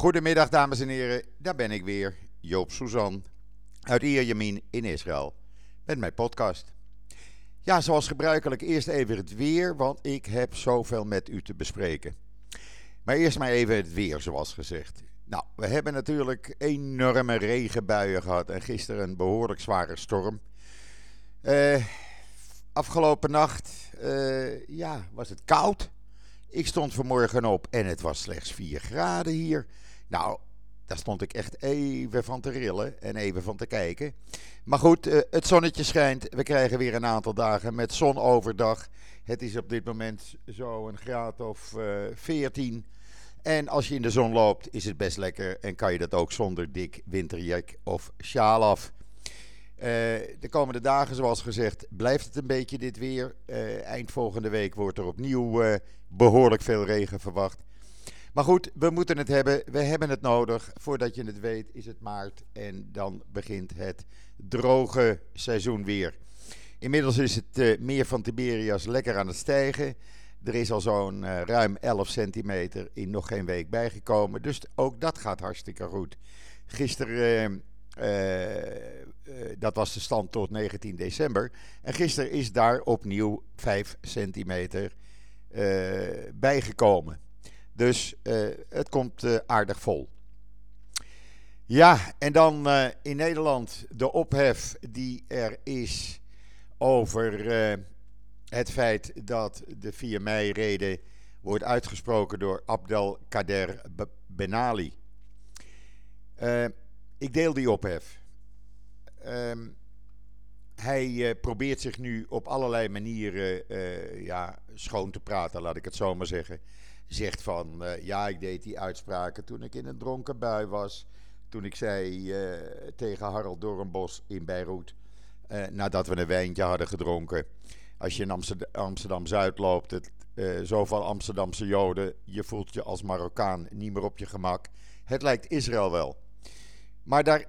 Goedemiddag dames en heren, daar ben ik weer, Joop Suzan uit Ierjemien in Israël met mijn podcast. Ja, zoals gebruikelijk eerst even het weer, want ik heb zoveel met u te bespreken. Maar eerst maar even het weer, zoals gezegd. Nou, we hebben natuurlijk enorme regenbuien gehad en gisteren een behoorlijk zware storm. Uh, afgelopen nacht uh, ja, was het koud. Ik stond vanmorgen op en het was slechts 4 graden hier. Nou, daar stond ik echt even van te rillen en even van te kijken. Maar goed, uh, het zonnetje schijnt. We krijgen weer een aantal dagen met zon overdag. Het is op dit moment zo een graad of uh, 14. En als je in de zon loopt, is het best lekker en kan je dat ook zonder dik winterjek of sjaal af. Uh, de komende dagen, zoals gezegd, blijft het een beetje dit weer. Eind volgende week wordt er opnieuw behoorlijk veel regen verwacht. Maar goed, we moeten het hebben. We hebben het nodig. Voordat je het weet, is het maart en dan begint het droge seizoen weer. Inmiddels is het meer van Tiberias lekker aan het stijgen. Er is al zo'n ruim 11 centimeter in nog geen week bijgekomen. Dus ook dat gaat hartstikke goed. Gisteren uh, dat was de stand tot 19 december. En gisteren is daar opnieuw 5 centimeter bijgekomen. Dus het komt aardig vol. Ja, en dan in Nederland de ophef die er is over het feit dat de 4 mei-reden wordt uitgesproken door Abdelkader Benali. ik deel die ophef. Um, hij probeert zich nu op allerlei manieren ja, schoon te praten, laat ik het zo maar zeggen. Zegt van, uh, ja, ik deed die uitspraken toen ik in een dronken bui was. Toen ik zei tegen Harold Doornbos in Beirut, nadat we een wijntje hadden gedronken. Als je in Amsterdam-Zuid loopt, het, zoveel Amsterdamse Joden, je voelt je als Marokkaan niet meer op je gemak. Het lijkt Israël wel. Maar daar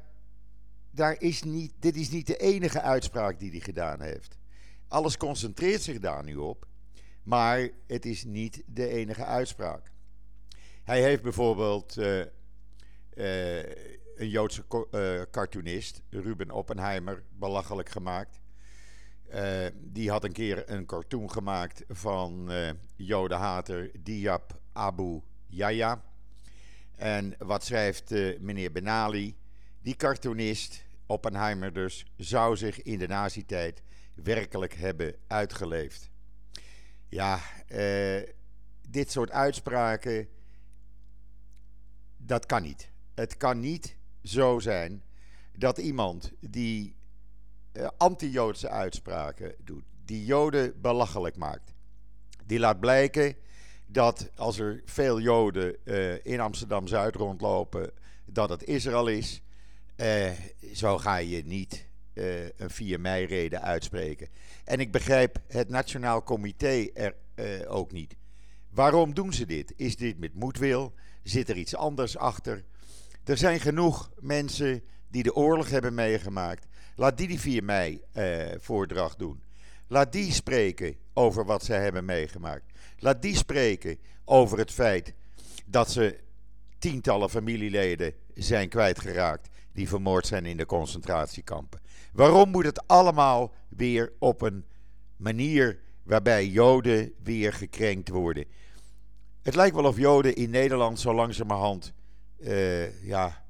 daar is niet, dit is niet de enige uitspraak die hij gedaan heeft. Alles concentreert zich daar nu op, maar het is niet de enige uitspraak. Hij heeft bijvoorbeeld uh, uh, een Joodse uh, cartoonist, Ruben Oppenheimer, belachelijk gemaakt. die had een keer een cartoon gemaakt van Jodenhater Diab Abu Yaya. En wat schrijft meneer Benali? Die cartoonist, Oppenheimer dus, zou zich in de nazi-tijd werkelijk hebben uitgeleefd. Ja, eh, dit soort uitspraken, dat kan niet. Het kan niet zo zijn dat iemand die uh, anti-Joodse uitspraken doet, die Joden belachelijk maakt, die laat blijken dat als er veel Joden uh, in Amsterdam Zuid rondlopen, dat het Israël is. Zo ga je niet uh, een 4 mei-reden uitspreken. En ik begrijp het Nationaal Comité er uh, ook niet. Waarom doen ze dit? Is dit met moedwil? Zit er iets anders achter? Er zijn genoeg mensen die de oorlog hebben meegemaakt. Laat die die 4 mei voordracht doen. Laat die spreken over wat ze hebben meegemaakt. Laat die spreken over het feit dat ze tientallen familieleden zijn kwijtgeraakt die vermoord zijn in de concentratiekampen. Waarom moet het allemaal weer op een manier waarbij Joden weer gekrenkt worden? Het lijkt wel of Joden in Nederland zo langzamerhand, uh, ja,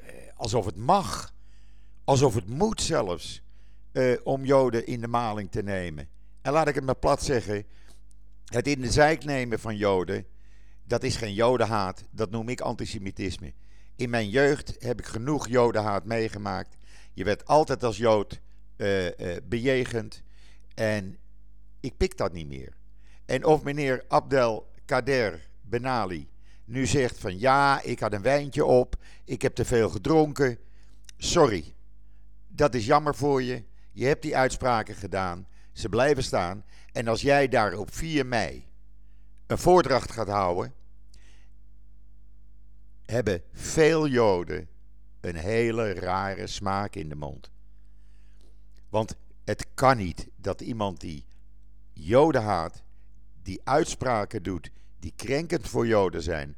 uh, alsof het mag, alsof het moet zelfs, uh, om Joden in de maling te nemen. En laat ik het maar plat zeggen, het in de zijk nemen van Joden, dat is geen Jodenhaat, dat noem ik antisemitisme. In mijn jeugd heb ik genoeg jodenhaat meegemaakt. Je werd altijd als jood uh, uh, bejegend. En ik pik dat niet meer. En of meneer Abdel Kader Benali nu zegt van ja, ik had een wijntje op, ik heb te veel gedronken. Sorry, dat is jammer voor je. Je hebt die uitspraken gedaan, ze blijven staan. En als jij daar op 4 mei een voordracht gaat houden, hebben veel Joden een hele rare smaak in de mond. Want het kan niet dat iemand die Joden haat, die uitspraken doet die krenkend voor Joden zijn,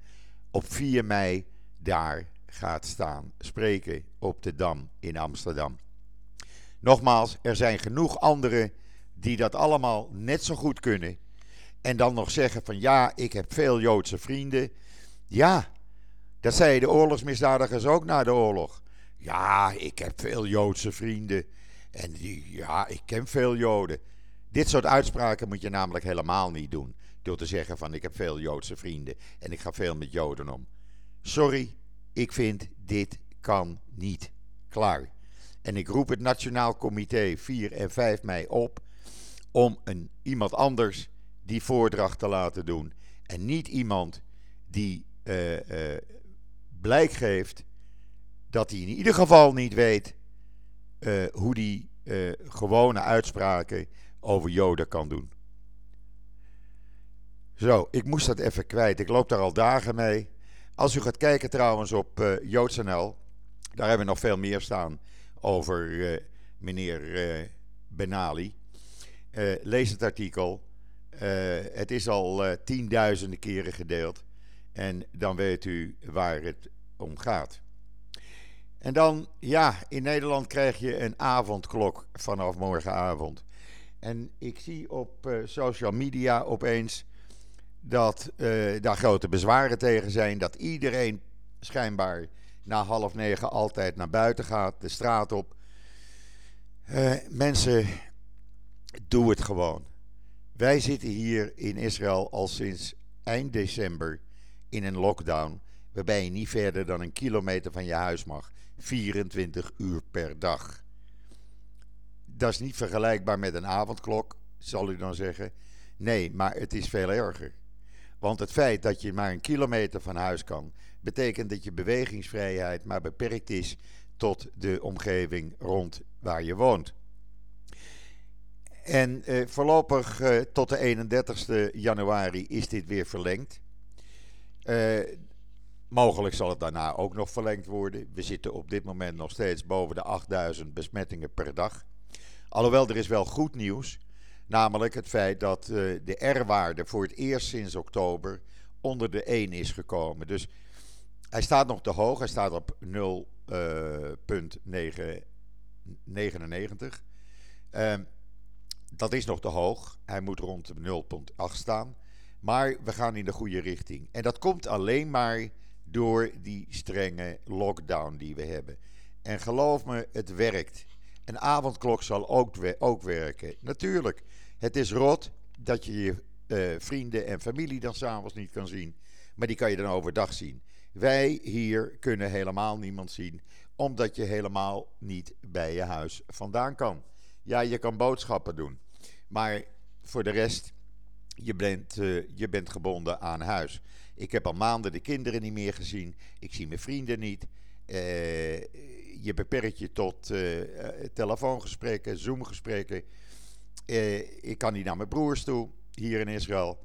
op 4 mei daar gaat staan spreken op de Dam in Amsterdam. Nogmaals, er zijn genoeg anderen die dat allemaal net zo goed kunnen. En dan nog zeggen van ja, ik heb veel Joodse vrienden. Ja, dat zeiden de oorlogsmisdadigers ook na de oorlog. Ja, ik heb veel Joodse vrienden. En die, ja, ik ken veel Joden. Dit soort uitspraken moet je namelijk helemaal niet doen. Door te zeggen van ik heb veel Joodse vrienden en ik ga veel met Joden om. Sorry, ik vind dit kan niet. Klaar. En ik roep het Nationaal Comité 4 en 5 mei op om een, iemand anders die voordracht te laten doen. En niet iemand die uh, uh, blijk geeft dat hij in ieder geval niet weet uh, hoe die gewone uitspraken over Joden kan doen. Zo, ik moest dat even kwijt. Ik loop daar al dagen mee. Als u gaat kijken trouwens op uh, JoodsNL, daar hebben we nog veel meer staan over meneer Benali. lees het artikel. het is al tienduizenden keren gedeeld. En dan weet u waar het om gaat. En dan, ja, in Nederland krijg je een avondklok vanaf morgenavond. En ik zie op social media opeens dat uh, daar grote bezwaren tegen zijn. Dat iedereen schijnbaar na half negen altijd naar buiten gaat, de straat op. Uh, mensen, doe het gewoon. Wij zitten hier in Israël al sinds eind december in een lockdown. Waarbij je niet verder dan een kilometer van je huis mag. 24 uur per dag. Dat is niet vergelijkbaar met een avondklok, zal u dan zeggen. Nee, maar het is veel erger. Want het feit dat je maar een kilometer van huis kan, betekent dat je bewegingsvrijheid maar beperkt is tot de omgeving rond waar je woont. En eh, voorlopig eh, tot de 31ste januari is dit weer verlengd. Eh, mogelijk zal het daarna ook nog verlengd worden. We zitten op dit moment nog steeds boven de 8000 besmettingen per dag. Alhoewel er is wel goed nieuws. Namelijk het feit dat uh, de R-waarde voor het eerst sinds oktober onder de 1 is gekomen. Dus hij staat nog te hoog. Hij staat op 0,99. Uh, dat is nog te hoog. Hij moet rond 0,8 staan. Maar we gaan in de goede richting. En dat komt alleen maar door die strenge lockdown die we hebben. En geloof me, het werkt. Een avondklok zal ook, ook werken. Natuurlijk, het is rot dat je je uh, vrienden en familie dan s'avonds niet kan zien. Maar die kan je dan overdag zien. Wij hier kunnen helemaal niemand zien, omdat je helemaal niet bij je huis vandaan kan. Ja, je kan boodschappen doen. Maar voor de rest, je bent, uh, je bent gebonden aan huis. Ik heb al maanden de kinderen niet meer gezien. Ik zie mijn vrienden niet. Uh, je beperkt je tot uh, telefoongesprekken, Zoomgesprekken. Ik kan niet naar mijn broers toe, hier in Israël.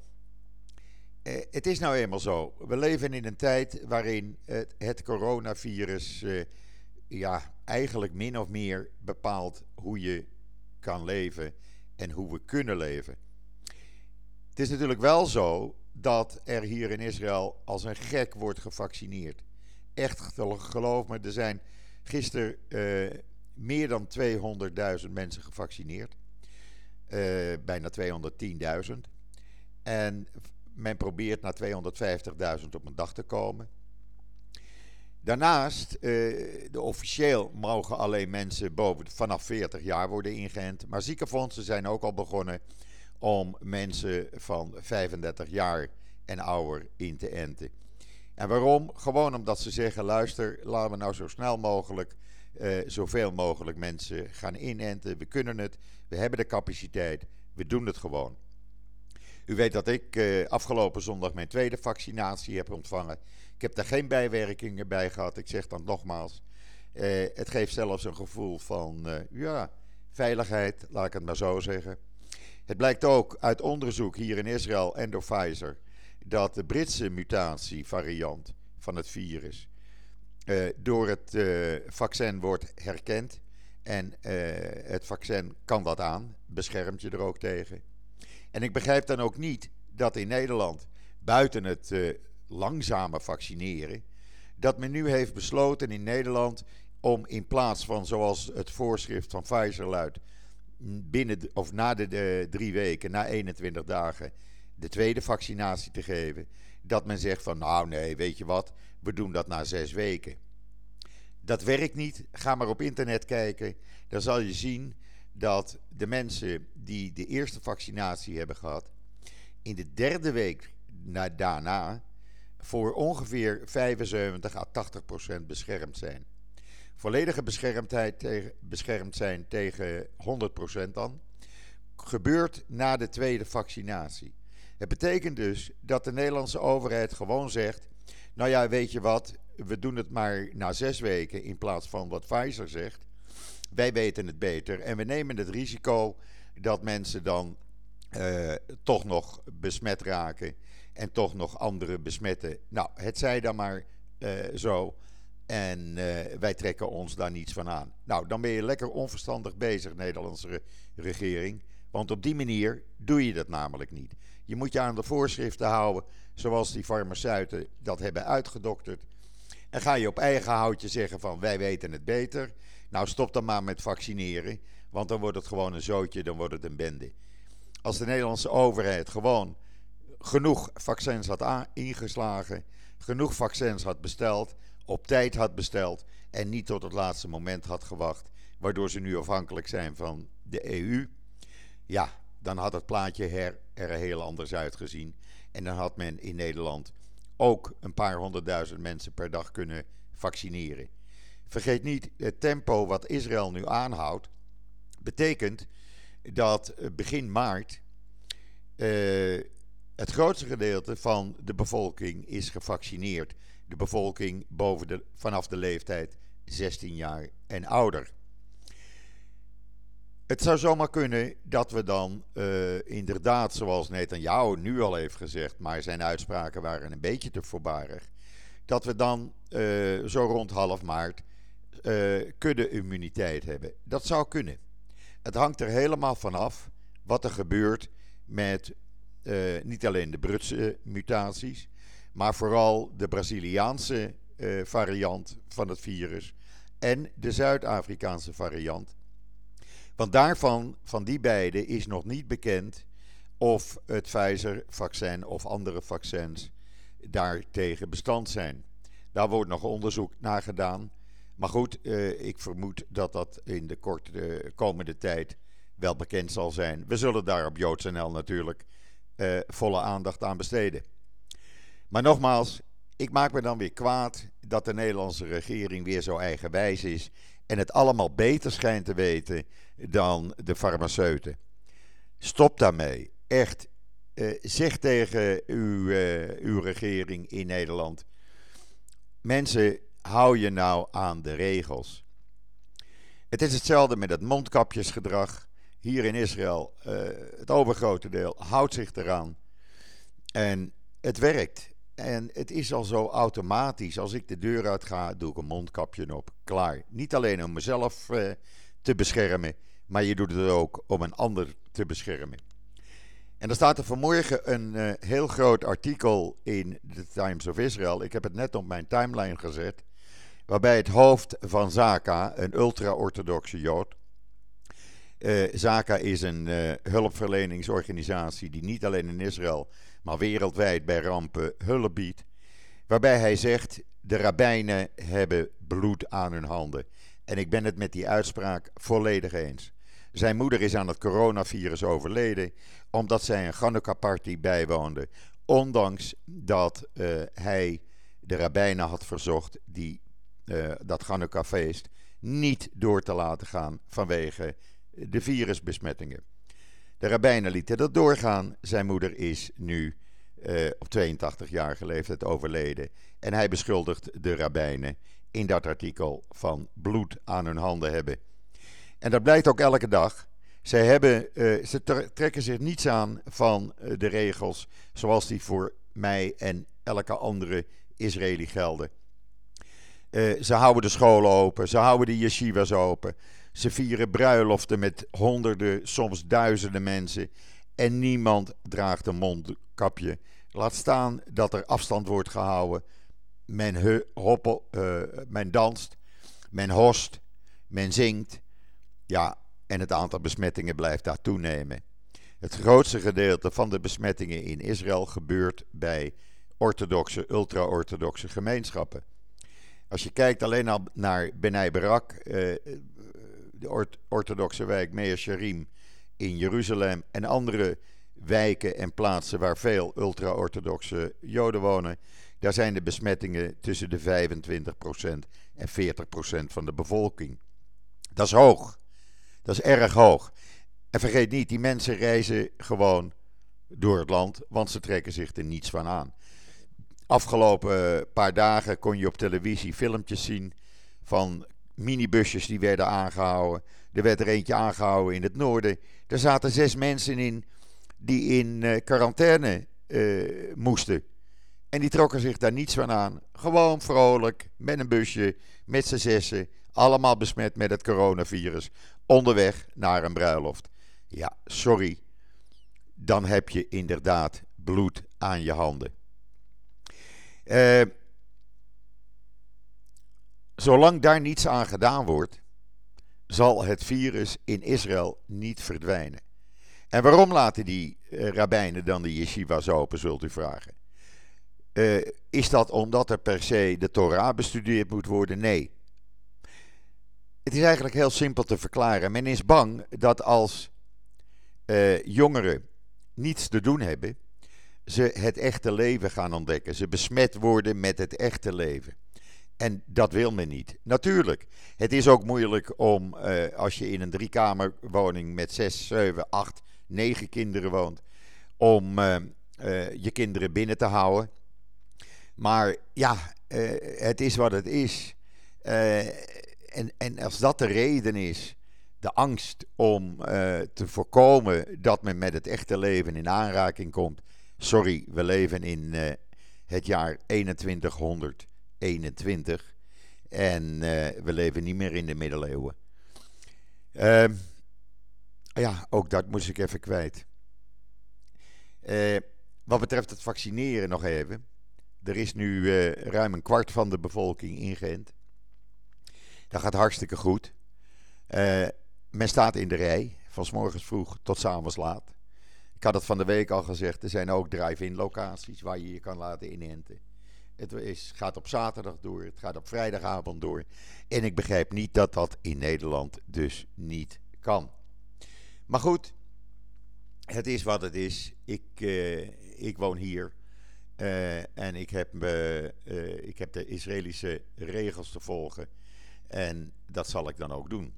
Het is nou eenmaal zo. We leven in een tijd waarin het, het coronavirus ja, eigenlijk min of meer bepaalt hoe je kan leven en hoe we kunnen leven. Het is natuurlijk wel zo dat er hier in Israël als een gek wordt gevaccineerd. Echt, geloof me, er zijn gisteren meer dan 200.000 mensen gevaccineerd. Uh, bijna 210.000. En men probeert naar 250.000 op een dag te komen. Daarnaast, uh, de officieel mogen alleen mensen boven, vanaf 40 jaar worden ingeënt. Maar ziekenfondsen zijn ook al begonnen om mensen van 35 jaar en ouder in te enten. En waarom? Gewoon omdat ze zeggen: luister, laten we nou zo snel mogelijk uh, zoveel mogelijk mensen gaan inenten. We kunnen het, we hebben de capaciteit, we doen het gewoon. U weet dat ik uh, afgelopen zondag mijn tweede vaccinatie heb ontvangen. Ik heb daar geen bijwerkingen bij gehad. Ik zeg dan nogmaals. Uh, het geeft zelfs een gevoel van ja, veiligheid, laat ik het maar zo zeggen. Het blijkt ook uit onderzoek hier in Israël en door Pfizer dat de Britse mutatievariant van het virus uh, door het uh, vaccin wordt herkend. En uh, het vaccin kan dat aan, beschermt je er ook tegen. En ik begrijp dan ook niet dat in Nederland, buiten het langzame vaccineren, dat men nu heeft besloten in Nederland om in plaats van zoals het voorschrift van Pfizer luidt, binnen of na de, de, drie weken, na 21 dagen, de tweede vaccinatie te geven, dat men zegt van nou nee, weet je wat, we doen dat na zes weken. Dat werkt niet. Ga maar op internet kijken. Dan zal je zien dat de mensen die de eerste vaccinatie hebben gehad, in de derde week daarna voor ongeveer 75 à 80 procent beschermd zijn. Volledige beschermdheid tegen, beschermd zijn tegen 100 procent dan, gebeurt na de tweede vaccinatie. Het betekent dus dat de Nederlandse overheid gewoon zegt: Nou ja, weet je wat, we doen het maar na zes weken in plaats van wat Pfizer zegt. Wij weten het beter en we nemen het risico dat mensen dan uh, toch nog besmet raken en toch nog anderen besmetten. Nou, het zij dan maar uh, zo. En uh, wij trekken ons daar niets van aan. Nou, dan ben je lekker onverstandig bezig, Nederlandse regering. Want op die manier doe je dat namelijk niet. Je moet je aan de voorschriften houden, zoals die farmaceuten dat hebben uitgedokterd. En ga je op eigen houtje zeggen van wij weten het beter. Nou, stop dan maar met vaccineren, want dan wordt het gewoon een zootje, dan wordt het een bende. Als de Nederlandse overheid gewoon genoeg vaccins had ingeslagen, genoeg vaccins had besteld, op tijd had besteld en niet tot het laatste moment had gewacht, waardoor ze nu afhankelijk zijn van de EU. Ja, dan had het plaatje her, er heel anders uitgezien. En dan had men in Nederland ook een paar honderdduizend mensen per dag kunnen vaccineren. Vergeet niet, het tempo wat Israël nu aanhoudt, betekent dat begin maart uh, het grootste gedeelte van de bevolking is gevaccineerd. De bevolking boven de, vanaf de leeftijd 16 jaar en ouder. Het zou zomaar kunnen dat we dan uh, inderdaad, zoals Netanyahu nu al heeft gezegd, maar zijn uitspraken waren een beetje te voorbarig, dat we dan uh, zo rond half maart uh, kudde-immuniteit hebben. Dat zou kunnen. Het hangt er helemaal vanaf wat er gebeurt met niet alleen de Brutse mutaties, maar vooral de Braziliaanse uh, variant van het virus en de Zuid-Afrikaanse variant. Want daarvan, van die beide, is nog niet bekend of het Pfizer-vaccin of andere vaccins daartegen bestand zijn. Daar wordt nog onderzoek naar gedaan. Maar goed, uh, ik vermoed dat dat in de korte komende tijd wel bekend zal zijn. We zullen daar op JoodsNL natuurlijk volle aandacht aan besteden. Maar nogmaals, ik maak me dan weer kwaad dat de Nederlandse regering weer zo eigenwijs is en het allemaal beter schijnt te weten dan de farmaceuten. Stop daarmee. Echt. Uh, zeg tegen uw, uh, uw regering in Nederland: mensen, hou je nou aan de regels. Het is hetzelfde met het mondkapjesgedrag hier in Israël, uh, het overgrote deel, houdt zich eraan. En het werkt. En het is al zo automatisch. Als ik de deur uit ga, doe ik een mondkapje op. Klaar. Niet alleen om mezelf uh, te beschermen, maar je doet het ook om een ander te beschermen. En er staat er vanmorgen een uh, heel groot artikel in de Times of Israel. Ik heb het net op mijn timeline gezet. Waarbij het hoofd van Zaka, een ultra-orthodoxe Jood, uh, Zaka is een hulpverleningsorganisatie die niet alleen in Israël, maar wereldwijd bij rampen hulp biedt. Waarbij hij zegt: de rabbijnen hebben bloed aan hun handen. En ik ben het met die uitspraak volledig eens. Zijn moeder is aan het coronavirus overleden omdat zij een Chanukka-party bijwoonde. Ondanks dat uh, hij de rabbijnen had verzocht die, dat Chanukka-feest niet door te laten gaan vanwege de virusbesmettingen. De rabbijnen lieten dat doorgaan. Zijn moeder is nu uh, op 82-jarige leeftijd overleden. En hij beschuldigt de rabbijnen in dat artikel van bloed aan hun handen hebben. En dat blijkt ook elke dag. Zij hebben, uh, ze trekken zich niets aan van uh, de regels zoals die voor mij en elke andere Israëli gelden. ze houden de scholen open, ze houden de yeshivas open. Ze vieren bruiloften met honderden, soms duizenden mensen. En niemand draagt een mondkapje. Laat staan dat er afstand wordt gehouden. men, hoppel, uh, men danst, men host, men zingt. Ja, en het aantal besmettingen blijft daar toenemen. Het grootste gedeelte van de besmettingen in Israël gebeurt bij orthodoxe, ultra-orthodoxe gemeenschappen. Als je kijkt alleen al naar Benai Barak, uh, de orthodoxe wijk Meir Sharim in Jeruzalem en andere wijken en plaatsen waar veel ultra-orthodoxe Joden wonen, daar zijn de besmettingen tussen de 25% en 40% van de bevolking. Dat is hoog. Dat is erg hoog. En vergeet niet, die mensen reizen gewoon door het land, want ze trekken zich er niets van aan. Afgelopen paar dagen kon je op televisie filmpjes zien van minibusjes die werden aangehouden. Er werd er eentje aangehouden in het noorden. Er zaten zes mensen in die in uh, quarantaine uh, moesten. En die trokken zich daar niets van aan. Gewoon vrolijk, met een busje, met z'n zessen. Allemaal besmet met het coronavirus. Onderweg naar een bruiloft. Ja, sorry. Dan heb je inderdaad bloed aan je handen. Uh, zolang daar niets aan gedaan wordt, zal het virus in Israël niet verdwijnen. En waarom laten die uh, rabbijnen dan de yeshivas open, zult u vragen? Uh, is dat omdat er per se de Torah bestudeerd moet worden? Nee. Het is eigenlijk heel simpel te verklaren. Men is bang dat als uh, jongeren niets te doen hebben, ze het echte leven gaan ontdekken. Ze besmet worden met het echte leven. En dat wil men niet. Natuurlijk, het is ook moeilijk om, uh, als je in een driekamerwoning met zes, zeven, acht, negen kinderen woont, om uh, uh, je kinderen binnen te houden. Maar ja, het is wat het is. en, en als dat de reden is, de angst om te voorkomen dat men met het echte leven in aanraking komt. Sorry, we leven in het jaar 2100. 21. En uh, we leven niet meer in de middeleeuwen. Uh, ja, ook dat moest ik even kwijt. Uh, wat betreft het vaccineren nog even. Er is nu uh, ruim een kwart van de bevolking ingeënt. Dat gaat hartstikke goed. men staat in de rij, van s morgens vroeg tot s avonds laat. Ik had het van de week al gezegd, er zijn ook drive-in locaties waar je je kan laten inenten. Het is, gaat op zaterdag door, het gaat op vrijdagavond door. En ik begrijp niet dat dat in Nederland dus niet kan. Maar goed, het is wat het is. Ik, uh, ik woon hier. Uh, en ik heb, uh, ik heb de Israëlische regels te volgen. En dat zal ik dan ook doen.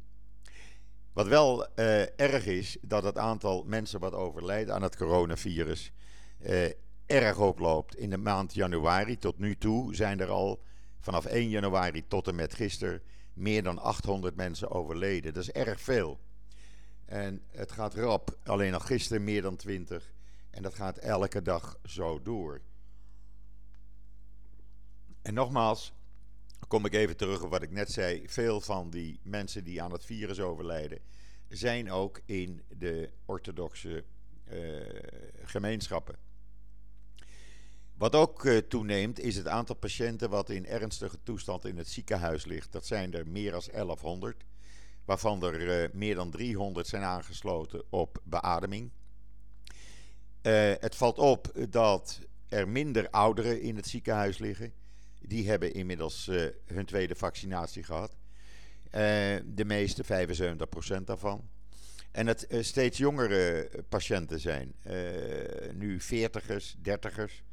Wat wel erg is, dat het aantal mensen wat overlijdt aan het coronavirus erg oploopt. In de maand januari tot nu toe zijn er al vanaf 1 januari tot en met gisteren meer dan 800 mensen overleden. Dat is erg veel. En het gaat rap. Alleen al gisteren meer dan 20. En dat gaat elke dag zo door. En nogmaals, kom ik even terug op wat ik net zei. Veel van die mensen die aan het virus overlijden, zijn ook in de orthodoxe uh, gemeenschappen. Wat ook uh, toeneemt is het aantal patiënten wat in ernstige toestand in het ziekenhuis ligt. Dat zijn er meer dan 1100, waarvan er uh, meer dan 300 zijn aangesloten op beademing. Uh, het valt op dat er minder ouderen in het ziekenhuis liggen. Die hebben inmiddels hun tweede vaccinatie gehad. de meeste, 75% daarvan. En het steeds jongere patiënten zijn. nu 40ers, 30ers.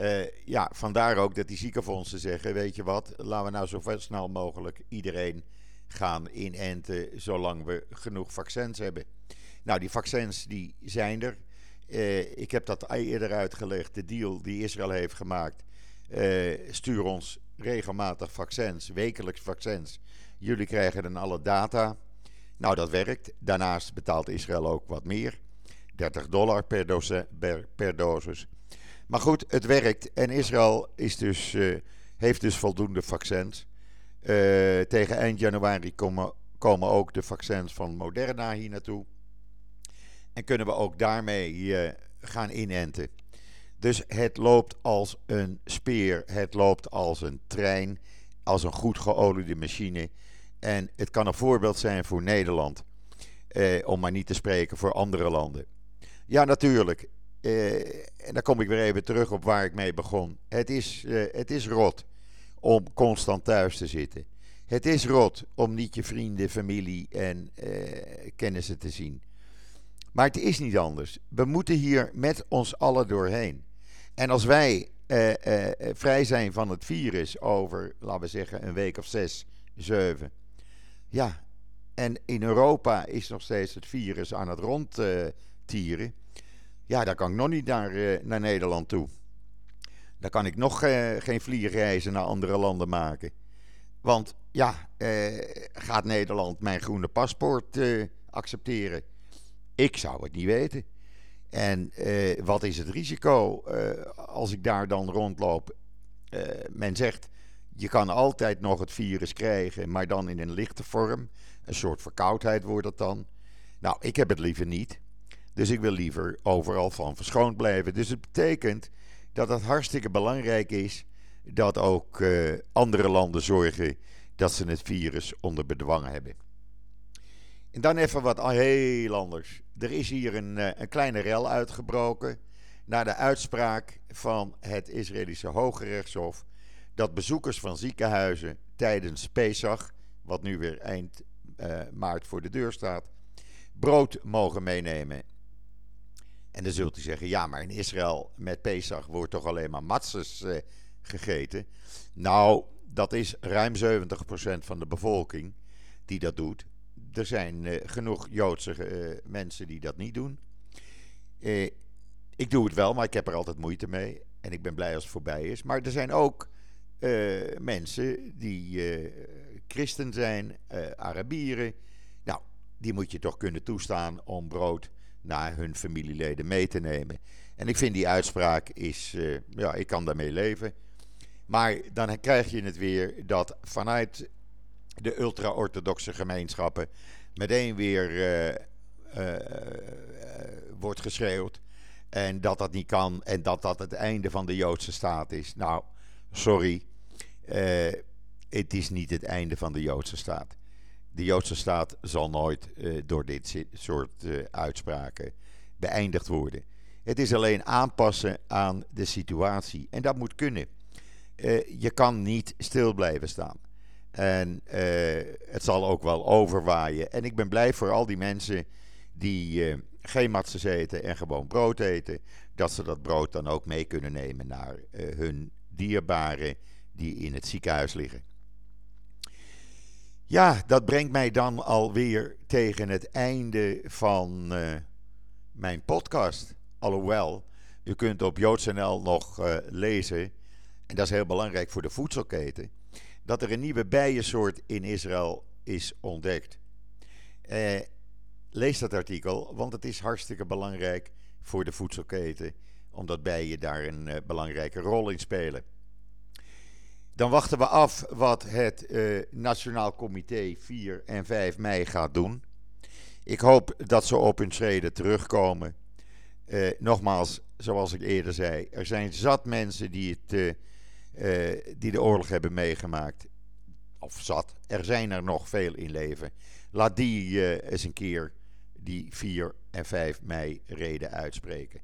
Uh, ja, vandaar ook dat die ziekenfondsen zeggen: Weet je wat, laten we nou zo snel mogelijk iedereen gaan inenten, zolang we genoeg vaccins hebben. Nou, die vaccins die zijn er. Uh, ik heb dat eerder uitgelegd. De deal die Israël heeft gemaakt. Uh, stuur ons regelmatig vaccins, wekelijks vaccins. Jullie krijgen dan alle data. Nou, dat werkt. Daarnaast betaalt Israël ook wat meer. 30 dollar. Per, per dosis. Maar goed, het werkt. En Israël is dus, uh, heeft dus voldoende vaccins. Uh, tegen eind januari komen, komen ook de vaccins van Moderna hier naartoe. En kunnen we ook daarmee uh, gaan inenten. Dus het loopt als een speer, het loopt als een trein, als een goed geoliede machine. En het kan een voorbeeld zijn voor Nederland, eh, om maar niet te spreken voor andere landen. Ja, natuurlijk. Eh, en dan kom ik weer even terug op waar ik mee begon. Het is, eh, het is rot om constant thuis te zitten. Het is rot om niet je vrienden, familie en eh, kennissen te zien. Maar het is niet anders. We moeten hier met ons allen doorheen. En als wij vrij zijn van het virus over, laten we zeggen, een week of zes, zeven. Ja, en in Europa is nog steeds het virus aan het rondtieren. Ja, dan kan ik nog niet naar, eh, naar Nederland toe. Dan kan ik nog eh, geen vliegreizen naar andere landen maken. Want ja, eh, gaat Nederland mijn groene paspoort accepteren? Ik zou het niet weten. En wat is het risico als ik daar dan rondloop? Men zegt, je kan altijd nog het virus krijgen, maar dan in een lichte vorm. Een soort verkoudheid wordt het dan. Nou, ik heb het liever niet. Dus ik wil liever overal van verschoond blijven. Dus het betekent dat het hartstikke belangrijk is dat ook uh, andere landen zorgen dat ze het virus onder bedwang hebben. En dan even wat heel anders. Er is hier een, uh, een kleine rel uitgebroken na de uitspraak van het Israëlische Hoge Rechtshof dat bezoekers van ziekenhuizen tijdens Pesach, wat nu weer eind uh, maart voor de deur staat, brood mogen meenemen. En dan zult u zeggen, ja, maar in Israël met Pesach wordt toch alleen maar matzes uh, gegeten. Nou, dat is ruim 70% van de bevolking die dat doet. Er zijn uh, genoeg Joodse uh, mensen die dat niet doen. Ik doe het wel, maar ik heb er altijd moeite mee. En ik ben blij als het voorbij is. Maar er zijn ook mensen die christen zijn, Arabieren. Nou, die moet je toch kunnen toestaan om brood naar hun familieleden mee te nemen. En ik vind die uitspraak is, ja, ik kan daarmee leven. Maar dan krijg je het weer dat vanuit de ultra-orthodoxe gemeenschappen meteen weer uh, uh, wordt geschreeuwd. En dat dat niet kan en dat dat het einde van de Joodse staat is. Nou, sorry. het is niet het einde van de Joodse staat. De Joodse staat zal nooit door dit soort uitspraken beëindigd worden. Het is alleen aanpassen aan de situatie. En dat moet kunnen. je kan niet stil blijven staan. En het zal ook wel overwaaien. En ik ben blij voor al die mensen die geen matses eten en gewoon brood eten. Dat ze dat brood dan ook mee kunnen nemen naar hun dierbaren die in het ziekenhuis liggen. Ja, dat brengt mij dan alweer tegen het einde van mijn podcast. Alhoewel, u kunt op joods.nl nog lezen, en dat is heel belangrijk voor de voedselketen dat er een nieuwe bijensoort in Israël is ontdekt. Eh, lees dat artikel, want het is hartstikke belangrijk voor de voedselketen, omdat bijen daar een belangrijke rol in spelen. Dan wachten we af wat het uh, Nationaal Comité 4 en 5 mei gaat doen. Ik hoop dat ze op hun schreden terugkomen. Uh, nogmaals, zoals ik eerder zei, er zijn zat mensen die het uh, die de oorlog hebben meegemaakt. Of zat. Er zijn er nog veel in leven. Laat die eens een keer die 4 en 5 mei reden uitspreken.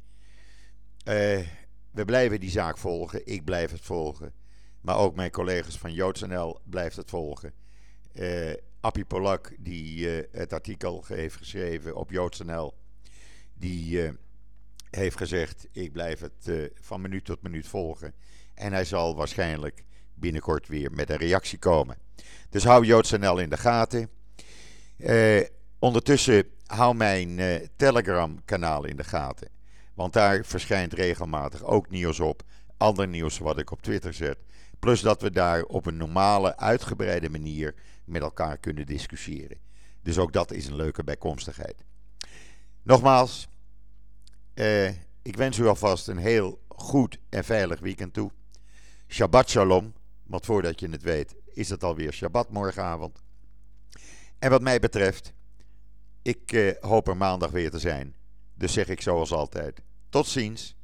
We blijven die zaak volgen. Ik blijf het volgen. Maar ook mijn collega's van JoodsNL blijft het volgen. Uh, Appie Polak, die het artikel heeft geschreven op JoodsNL, die heeft gezegd: Ik blijf het van minuut tot minuut volgen. En hij zal waarschijnlijk binnenkort weer met een reactie komen. Dus hou JoodsNL in de gaten. Ondertussen hou mijn Telegram-kanaal in de gaten. Want daar verschijnt regelmatig ook nieuws op. Ander nieuws wat ik op Twitter zet. Plus dat we daar op een normale, uitgebreide manier met elkaar kunnen discussiëren. Dus ook dat is een leuke bijkomstigheid. Nogmaals, uh, ik wens u alvast een heel goed en veilig weekend toe. Shabbat Shalom. Want voordat je het weet, is het alweer Shabbat morgenavond. En wat mij betreft, ik eh, hoop er maandag weer te zijn. Dus zeg ik zoals altijd: tot ziens,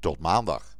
Tot maandag.